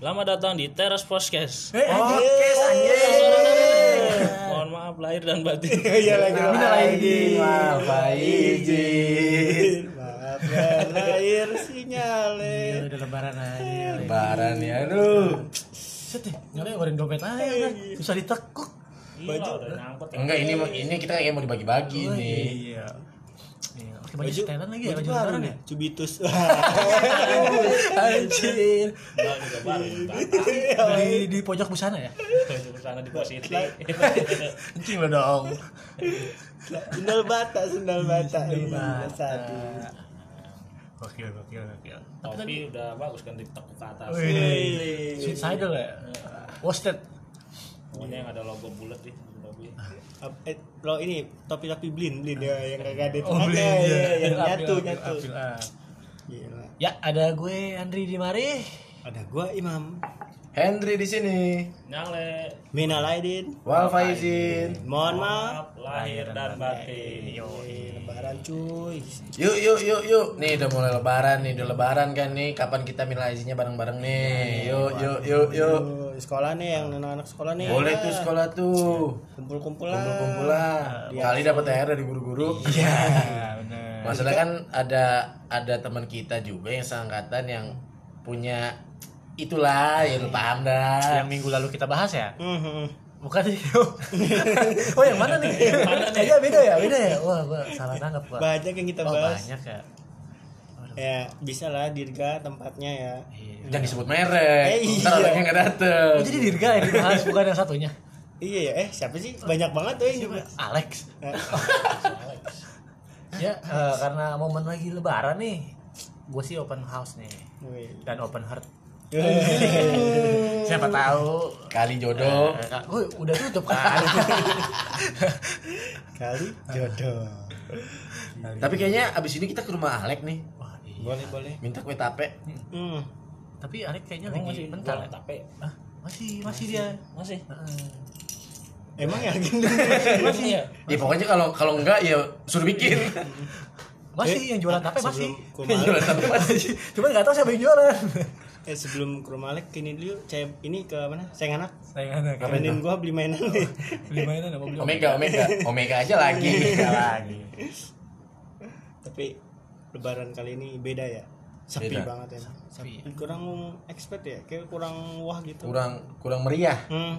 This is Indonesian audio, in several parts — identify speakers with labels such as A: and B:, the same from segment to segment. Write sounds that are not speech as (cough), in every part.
A: Selamat datang di Teras Podcast.
B: Eh, podcast anjing.
A: Mohon maaf lahir dan batin. (laughs)
C: Iya lagi
B: Minal aidin wal
C: faizin. Maaf ya lahir sinyale.
B: Iya, udah lebaran aja.
D: Lebaran ya, aduh.
B: Set deh, nyala ngeluarin dompet aja udah. Susah ditekuk.
A: Udah nyangkut.
D: Enggak ini ini kita kayak mau dibagi-bagi
B: Oh,
D: nih.
B: Iya. Iya, pakai baju setelan lagi ya, baju
C: baru (laughs)
B: lebaran ya.
C: Cubitus.
B: Anjir. Di di pojok busana ya.
A: Di sana di posisi.
B: Kencing lo dong.
C: Sendal bata, sendal bata.
B: Sendal
C: Iya,
B: bata. Gokil, gokil, gokil.
A: Topi udah bagus kan ditekuk ke atas.
B: Wih, suicidal ya. Wasted.
A: Pokoknya yang ada logo bulat nih topi.
C: Ap- Eh, lo ini topi-topi blin, blin ya yang kagak ada
B: Oh, beli
C: tengahnya,
B: dia.
C: ya, yang nyatu, nyatu.
B: ah. Ya, ada gue Andri Dimari.
C: Ada gua Imam.
D: Henry di sini.
A: Nyale.
C: Minal aidin.
D: Wal faizin.
C: Mohon maaf.
A: Lahir dan batin.
B: Yo,
C: Lebaran cuy.
D: Yuk yuk yuk yuk. Nih udah mulai lebaran nih, udah lebaran kan nih. Kapan kita minal aizinnya bareng-bareng nih? Yuk yuk yuk yuk.
C: Sekolah nih yang anak-anak sekolah nih.
D: Boleh tuh sekolah tuh.
C: Kumpul-kumpul lah.
D: Kumpul-kumpul lah. Kali dapat THR dari guru-guru.
B: Iya, (laughs) benar.
D: Masalah kan ada ada teman kita juga yang seangkatan yang punya itulah ya lu paham dah.
B: Yang minggu lalu kita bahas ya?
C: Mhm.
B: Bukan sih. (laughs) oh, yang mana nih? Kayaknya beda ya, beda ya. Wah, gua salah nangkep, Pak.
C: Banyak yang kita
B: Oh,
C: bahas.
B: banyak ya.
C: Ya, bisa lah Dirga tempatnya ya.
B: Iya.
D: Jangan disebut merek.
C: Eh,
D: Ntar
C: iya.
D: orangnya nggak dateng.
B: Oh, jadi Dirga yang dibahas bukan yang satunya.
C: Iya ya, eh siapa sih? Banyak banget tuh yang juga.
B: Alex. (laughs) Ya, eh, karena momen lagi lebaran nih. Gue sih open house nih dan open heart. Siapa tahu
D: Kali jodoh.
B: Eh, Kak, oh, udah tutup kan.
C: Kali jodoh.
D: Tapi kayaknya abis ini kita ke rumah Alek nih.
C: Boleh, boleh.
D: Minta kue tape.
C: Hmm.
B: Tapi Alex kayaknya
A: Emang
B: lagi
A: masih
B: bentar. ya?
A: tape.
B: Ah, masih masih dia.
A: Masih.
B: Heeh.
C: Emang (laughs) yakin?
A: Masih ya?
D: Ya pokoknya kalau kalau enggak ya suruh bikin. (laughs)
B: Masih yang jualan tape masih.
C: Alek,
D: Jualan tape masih. (laughs)
B: Cuma nggak tahu siapa yang jualan.
C: eh sebelum ke rumah Alek ini dulu saya ini ke mana? Sayang anak.
B: Saya nggak
C: Temenin gua beli mainan nih.
B: beli mainan apa beli
D: Omega, Omega, Omega aja lagi.
B: Lagi.
C: Tapi lebaran kali ini beda ya. Sepi
D: Beda.
C: banget ya.
B: Sepi.
C: Kurang expert ya, kayak kurang wah gitu.
D: Kurang kurang meriah.
C: Hmm.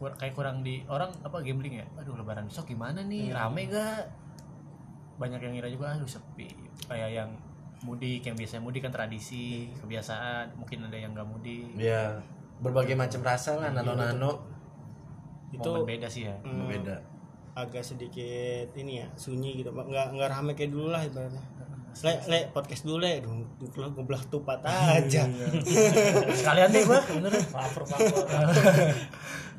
B: Kur- kayak kurang di orang apa gambling ya aduh lebaran besok gimana nih rame gak banyak yang ngira juga aduh sepi kayak yang mudik yang biasanya mudik kan tradisi kebiasaan mungkin ada yang nggak mudik
D: Ya berbagai macam rasa lah nano-nano.
C: Itu
B: momen beda sih ya
C: hmm,
D: Beda.
C: agak sedikit ini ya sunyi gitu nggak nggak rame kayak dulu lah ibaratnya le le podcast dulu le. Duh, duh, lah goblak tupat aja. (laughs)
B: sekalian deh gua. Bener
A: Lapar lapar.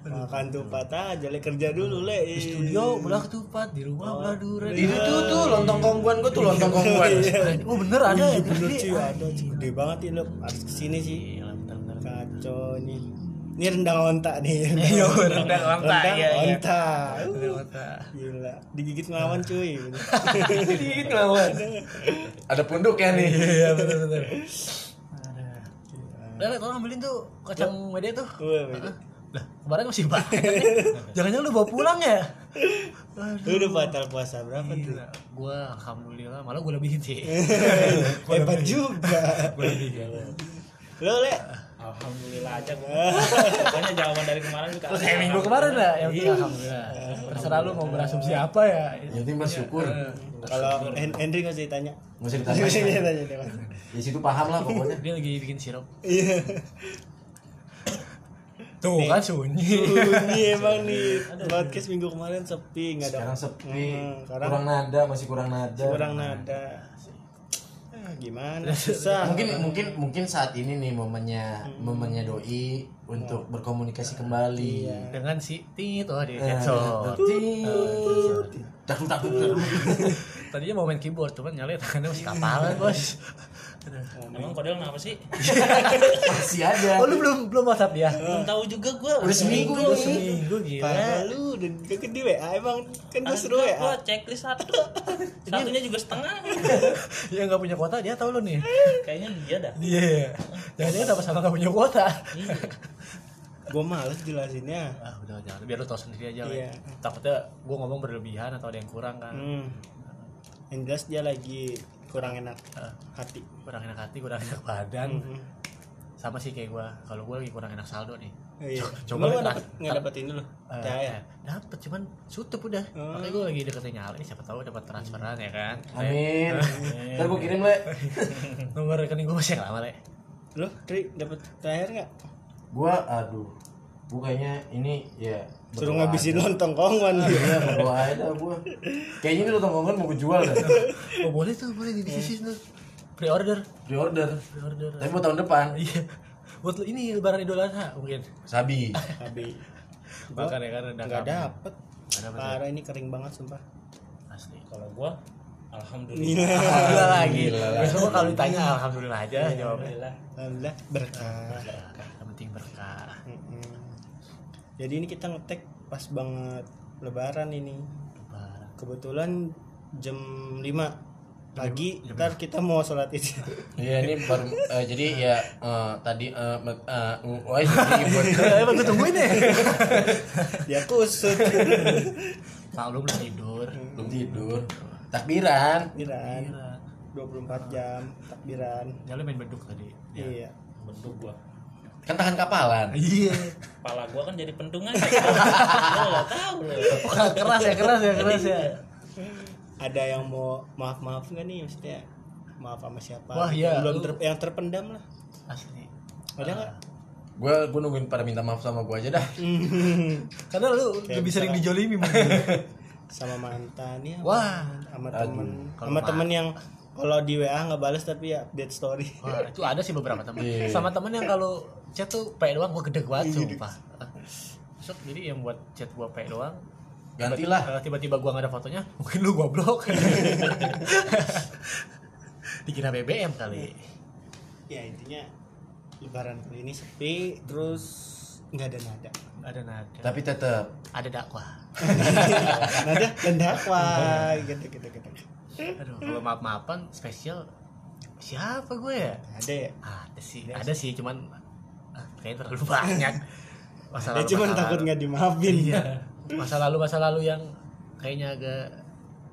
A: (laughs)
C: makan tupat aja le. Kerja dulu le.
B: Di studio belah ketupat di rumah belah durian.
D: Itu tuh tuh lontong kongguan gua tuh lontong kongguan.
B: oh bener ada ya
C: bener cuy ada. Gede banget ini lo harus ke sini sih.
B: Iya,
C: kacau nih ini rendang onta nih (laughs)
B: Iya, rendang onta,
C: rendang
B: iya, iya.
C: onta
B: mata.
C: gila digigit ngelawan cuy (laughs)
D: Dikit ngelawan. Ada punduknya nih.
B: iya bener bener Udah, Le, tolong ambilin tuh kacang mede tuh. Lah, kemarin masih banyak. (laughs) Jangan-jangan lu bawa pulang ya?
C: lu udah batal puasa berapa tuh
B: gua alhamdulillah malah gua lebihin sih.
C: hebat juga
B: gua lebihin.
C: lo le
A: Alhamdulillah aja gua. (laughs) Pokoknya jawaban dari kemarin juga.
B: Terus kayak minggu kemarin lah, yang penting alhamdulillah. Terserah lu mau berasumsi apa ya.
D: Yang penting mah syukur.
C: kalau Hen- Henry nggak usah ditanya
D: Nggak usah
C: nggak usah
D: ditanya.
C: ditanya.
D: Di situ paham lah pokoknya.
B: Dia lagi bikin sirup.
C: iya
B: Tuh kan sunyi.
C: sunyi emang nih podcast minggu kemarin sepi nggak ada
D: Sekarang sepi.
C: Hmm, sekarang
D: Kurang nada, masih kurang nada.
C: kurang nada gimana? (laughs) Susah.
D: Mungkin mungkin mungkin saat ini nih momennya momennya doi untuk berkomunikasi kembali.
B: Dengan si Tit oh di headshot.
D: Takut takut takut.
B: Tadinya mau main keyboard, cuman nyala tangannya masih kapalan, (laughs) Bos.
A: Emang kodel kenapa sih?
D: Masih ada.
B: Oh lu belum belum WhatsApp dia?
A: Belum tahu juga gua.
D: Udah seminggu
B: Udah
D: ini.
B: seminggu
C: Parah
B: gila.
C: lu udah deket di WA emang kan gue seru
A: Ada Gua checklist satu. (laughs) Satunya juga setengah. (laughs)
B: Yang nggak punya kuota dia tahu lu nih.
A: Kayaknya dia dah.
B: Iya. Jangan-jangan sama-sama nggak punya kuota.
A: Iya.
C: Gue males jelasinnya.
B: Ah udah jangan biar lu tahu sendiri aja lah.
C: Iya.
B: Takutnya gua ngomong berlebihan atau ada yang kurang kan.
C: Hmm. Yang jelas dia lagi kurang enak
B: Ah,
C: hati.
B: kurang enak hati, kurang enak badan.
C: Hmm.
B: Sama sih kayak gua. Kalau gua lagi kurang enak saldo nih.
C: Iya.
B: Coba
C: lu dapet nggak dapet ini loh.
B: Eh,
C: Cahaya.
B: eh, dapet cuman tutup udah.
C: Oh.
B: Makanya gua lagi deketin nyala nih siapa tahu dapat transferan ya kan.
D: Amin. (laughs) Ntar gue kirim le. (laughs)
B: Nomor rekening gua masih yang lama, Le.
C: Lu Tri dapet terakhir nggak?
D: Gua aduh. Gua kayaknya ini ya
C: Suruh ngabisin lontong kongwan
D: Iya, berdoa aja dah gua. Kayaknya ini lontong kongkon mau gue jual dah. (laughs)
B: Oh, boleh tuh, boleh di bisnis tuh. Pre-order,
D: Pre-order.
B: pre-order.
D: Tapi mau tahun depan.
B: Iya. Buat ini lebaran Idul Adha mungkin.
D: Sabi.
C: Gua
B: Makan ya kan udah
C: nggak dapet.
B: Dapet ya?
C: Parah ini kering banget sumpah.
B: Asli.
A: Kalau gua alhamdulillah.
C: Iya.
B: Alhamdulillah lagi.
D: Gila.
B: Biasanya kalau ditanya alhamdulillah aja jawabnya.
A: Alhamdulillah.
C: Alhamdulillah berkah.
B: Berkah, yang penting berkah.
C: Jadi ini kita ngetek pas banget lebaran ini.
B: Lebaran.
C: Kebetulan jam 5 pagi ntar kita mau sholat id (laughs)
D: Iya ini baru eh, jadi ya eh, tadi me- eh, wah (laughs)
B: gue tungguin (laughs) ya.
C: dia kusut
B: Maklum belum tidur.
D: belum tidur. Takbiran.
C: takbiran 24 jam takbiran
B: Ya lu main beduk tadi.
C: iya
A: Bentuk gua.
D: Kan tahan kapalan.
B: Iya.
A: Kepala gua kan jadi pentungan. Gua enggak tahu loh.
B: keras ya, keras ya, keras ya.
C: ada yang mau maaf maaf nggak nih maksudnya maaf sama siapa
B: Wah, iya.
C: belum ter- yang terpendam lah
B: Asli.
C: ada nggak
D: Gue gue nungguin pada minta maaf sama gue aja dah. (laughs)
B: Karena lu
C: Kayak
B: lebih sering dijolimi (laughs) mungkin.
C: sama mantan ya
B: Wah.
C: sama temen sama
B: ma-
C: temen yang kalau di WA nggak balas tapi ya update story
B: Wah, itu ada sih beberapa teman.
D: Iya.
B: Sama temen yang kalau chat tuh P doang gua gede banget sumpah. Besok jadi yang buat chat gua P doang
D: Gantilah.
B: tiba- tiba-tiba gua nggak ada fotonya, mungkin lu gua blok. (laughs) Dikira BBM kali.
C: ya intinya lebaran kali ini sepi terus nggak ada nada
B: Ada nada.
D: Tapi tetap
B: Ada dakwah. (laughs)
C: nada dan dakwah gitu gitu gitu
B: Aduh, kalau maaf-maafan spesial siapa gue ya?
C: ada ya
B: Ada sih, ada sih cuman ah, kayaknya terlalu banyak. Masa
C: dia cuma
B: masa
C: takut
B: lalu.
C: nggak dimaafin
B: Iya. Masa lalu masa lalu yang kayaknya agak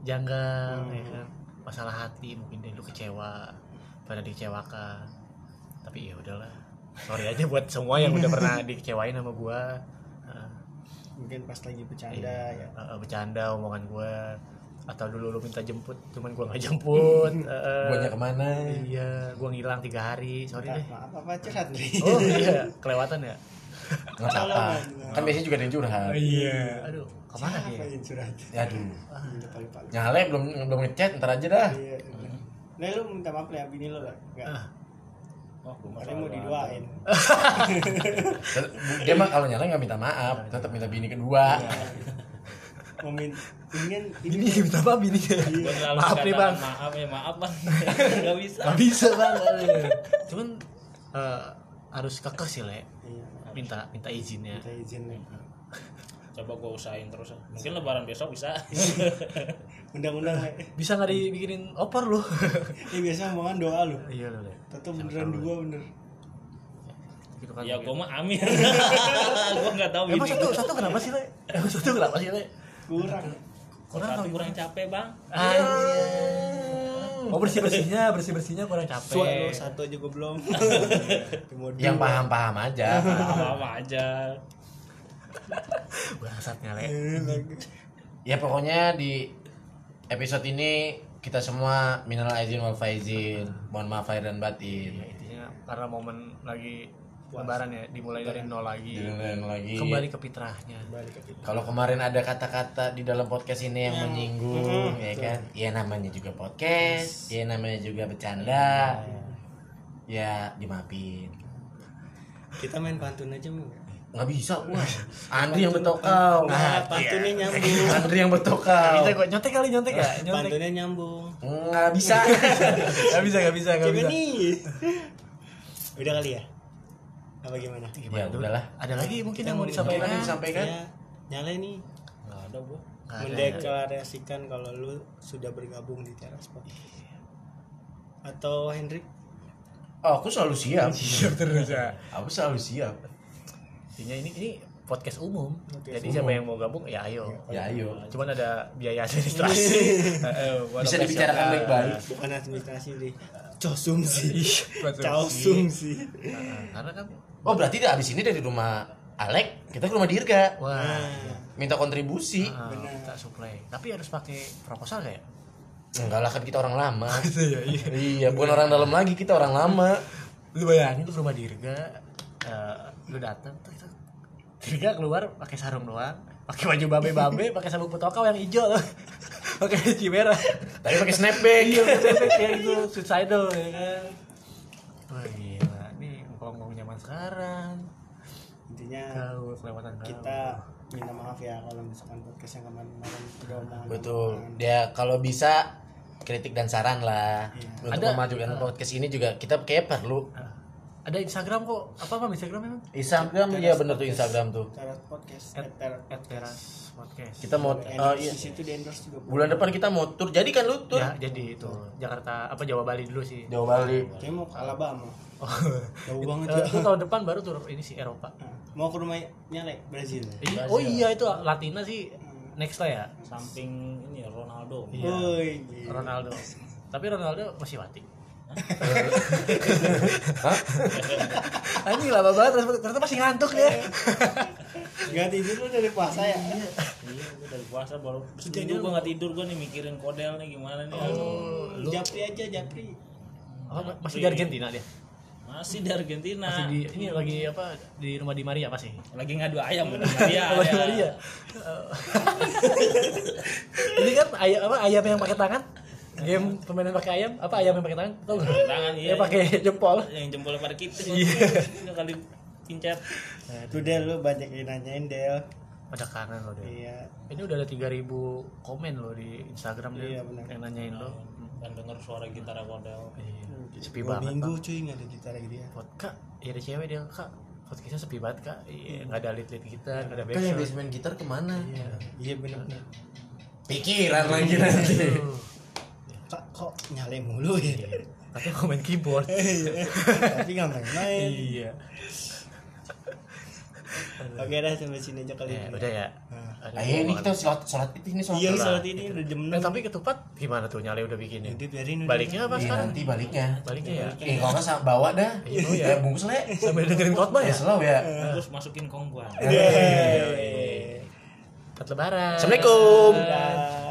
B: janggal
C: Hmm.
B: ya kan. Masalah hati mungkin dia lu kecewa, pada dikecewakan. Tapi ya udahlah. Sorry aja buat semua yang udah pernah (laughs) dikecewain sama gua. Ah,
C: mungkin pas lagi bercanda
B: iya.
C: ya
B: Ah, bercanda omongan gua atau dulu lu minta jemput cuman gua nggak jemput (laughs) Ah,
D: guanya ke mana?
B: iya gua ngilang tiga hari sorry deh
C: maaf apa curhat nih
B: oh (laughs) iya kelewatan ya
D: Nggak apa-apa. Kan biasanya juga ada yang curhat.
B: iya aduh ke mana
C: Siapa
B: dia
C: yang curhat
D: Ya aduh. Nyale belum belum ngechat ntar aja dah.
C: Iya. Nah lu minta maaf ya bini lo lah. Enggak.
B: Ah.
A: Oh,
C: mau diduain. (laughs)
D: Dia mah kalau nyale nggak minta maaf, tetap minta bini kedua.
C: Mau min ini
B: minta maaf ini
A: selalu
B: maaf nih bang
A: Maaf ya, maaf bang. (laughs) Enggak bisa.
B: nggak bisa bang cuman eh, harus kekeh sih le
C: Iya.
B: minta minta izinnya
C: Minta izin nih.
A: Coba gua usahain terus. Mungkin lebaran besok bisa. (laughs)
C: Undang-undang
B: bisa nggak dibikinin opor lu (laughs)
C: Ini biasa omongan doa lu.
B: iya lo le
C: Tentu beneran dua bener.
B: gitu kan
A: Ya gua mah amin. gua enggak tahu
B: emang
A: bini
B: satu satu kenapa sih le emang satu kenapa sih le
C: Kurang.
B: kurang apa
A: kurang capek, Bang.
B: Anjir. Oh bersih bersihnya bersih bersihnya kurang capek.
C: Suat lo satu aja gue belum. (laughs)
D: Yang
C: dua.
D: paham-paham aja.
A: Apa-apa aja. (laughs)
B: Bangsatnya le.
C: Eh, bagus.
D: Ya pokoknya di episode ini kita semua minal aizin wal faizin. Mohon maaf lahir dan
B: Ya,
D: batin.
B: intinya karena momen lagi lebaran ya dimulai dari nol lagi.
D: Dan lagi.
B: Kembali ke fitrahnya.
C: Balik ke kita.
D: Kalau kemarin ada kata-kata di dalam podcast ini yang menyinggung, ya kan? Ya namanya juga podcast, ya namanya juga bercanda. Ya dimaafin.
C: Kita main pantun aja mu.
D: nggak bisa wah Andri yang betokau
C: Nah, pantunnya nyambung.
D: Andri yang betokau
B: bisa kok nyontek kali nyontek ya nyontek
C: Pantunnya nyambung.
D: nggak bisa (laughs)
B: nggak bisa nggak bisa nggak bisa
C: nih. Udah kali ya? Apa gimana?
B: Gimana
D: Ya,
B: tuh?
D: udahlah.
B: ada lagi mungkin yang mau
D: Mungkin
B: disampaikan
D: yang disampaikan.
C: Ya, nyala nih.
A: nggak ada
B: ada.
C: Mendeklarasikan kalau lu sudah bergabung di Teras Podcast. Atau Hendrik?
D: oh aku selalu siap
B: siap terus ya
D: aku selalu siap
B: intinya ini ini podcast umum
C: Podcast
B: jadi siapa yang mau gabung ya ayo
D: ya ayo
B: cuman ada biaya administrasi (laughs) Eh, buat
D: Bisa dibicarakan baik-baik.
C: Bukan administrasi deh. Cosumsi.
B: Konsumsi.
C: Cosumsi.
B: Nah, karena kan
D: oh berarti dah abis ini dari rumah Alek kita ke rumah Dirga.
B: Wah
C: Nah,
D: minta kontribusi.
B: Ah, kita supply tapi harus pakai proposal gak ya?
D: Enggak lah kan kita orang lama. (laughs)
B: Iya iya.
D: Iya bukan orang dalam lagi kita orang lama.
B: Lu bayangin lu ke rumah Dirga eh, lu datang Dirga keluar pakai sarung doang pakai baju babe-babe (laughs) pakai sabuk petokau yang hijau (laughs) pakai cimera
D: tapi pakai snapback.
B: Iya betul kayak gitu suicidal ya kan? Wah sekarang
C: intinya
B: kau kelewatan kau.
C: kita minta maaf ya kalau misalkan podcast yang kemarin-kemarin udah omongan
D: betul. Dia kalau bisa kritik dan saran lah. Untuk
B: Ada-
D: memajukan podcast ini juga kita kayak perlu.
B: Ah, ada Instagram kok? Apa apa Instagram emang?
D: Instagram ya bener tuh Instagram tuh.
C: Teras Podcast.
B: At, teras podcast.
D: Kita mau oh, iya.
C: di situ di endorse juga
D: bulan depan kita mau tur jadi kan lu tur
B: ya jadi itu. Jakarta apa Jawa Bali dulu sih.
D: Jawa Bali.
C: Kayaknya mau ke Alabama
B: oh
C: jauh banget ya.
B: itu tahun depan baru tur ini sih Eropa.
C: Nah, mau ke rumahnya Lek Brazil
B: Iya, oh iya itu Latina sih next lah ya.
A: Samping ini ya, Ronaldo.
B: Iya. Ronaldo. tapi Ronaldo masih mati. Anjing lama banget ternyata- masih ngantuk ya.
C: Gak tidur lu dari puasa ya?
A: iya. Gua dari puasa baru seminggu gua nggak tidur gua nih mikirin kodel nih gimana nih. Aduh.
C: Japri aja, Japri.
B: oh, masih di Argentina dia
A: masih di Argentina.
B: Masih di ini lagi apa di rumah di Maria masih
A: lagi ngadu ayam sama (laughs) dia
B: Rumah di Maria. (laughs) Ini kan ayam apa ayam yang pakai tangan? Game permainan pakai ayam apa ayam yang pakai tangan? Gak?
A: tangan iya.
B: Yang pakai jempol.
A: Yang jempolnya pada kita
B: Iya.
A: Ini kali pincet
C: Tuh Del, lu banyak yang nanyain Del.
B: pada kangen lo deh
C: Iya.
B: ini udah ada 3000 komen lo di Instagram deh
C: Iya, benar.
B: yang nanyain lo
A: dan denger suara gitar kodel
B: Iya, sepi
C: Dua
B: banget
C: minggu
B: Bang.
C: cuy nggak ada gitar lagi dia.
B: Pot, kak ya ada cewek dia kak. Podcastnya sepi banget kak. Iya nggak ada lead lead kita nggak ada
D: kan yang
B: backsound.
D: biasa main gitar ke mana?
C: Iya. Bener-bener.
D: pikiran lagi nanti.
B: Aduh.
C: Kak kok nyale mulu ya?
B: katanya mau main keyboard. (laughs)
C: Tapi nggak main-main.
B: iya
C: Oke dah sampai sini aja kali
B: ya,
C: ini.
B: udah ya.
C: Nah.
B: Ada
D: ayo ini kita sholat sholat itu ini sholat
C: Iya
D: sholat.
C: ini udah jam
B: Eh,
C: 6
B: tapi ketupat gimana tuh? Nyale udah bikinnya
C: Udah biarin udah.
B: baliknya apa
D: Iya,
B: sekarang
D: nanti baliknya.
B: Baliknya ya?
D: Eh kalau nggak sa- bawa dah.
B: Iya,
D: ya
B: ya.
D: bungkus le.
B: Sambil dengerin khotbah
D: ya?
B: Ya.
D: Selalu ya
A: terus masukin kongguan.
B: Selamat lebaran.
D: Assalamualaikum.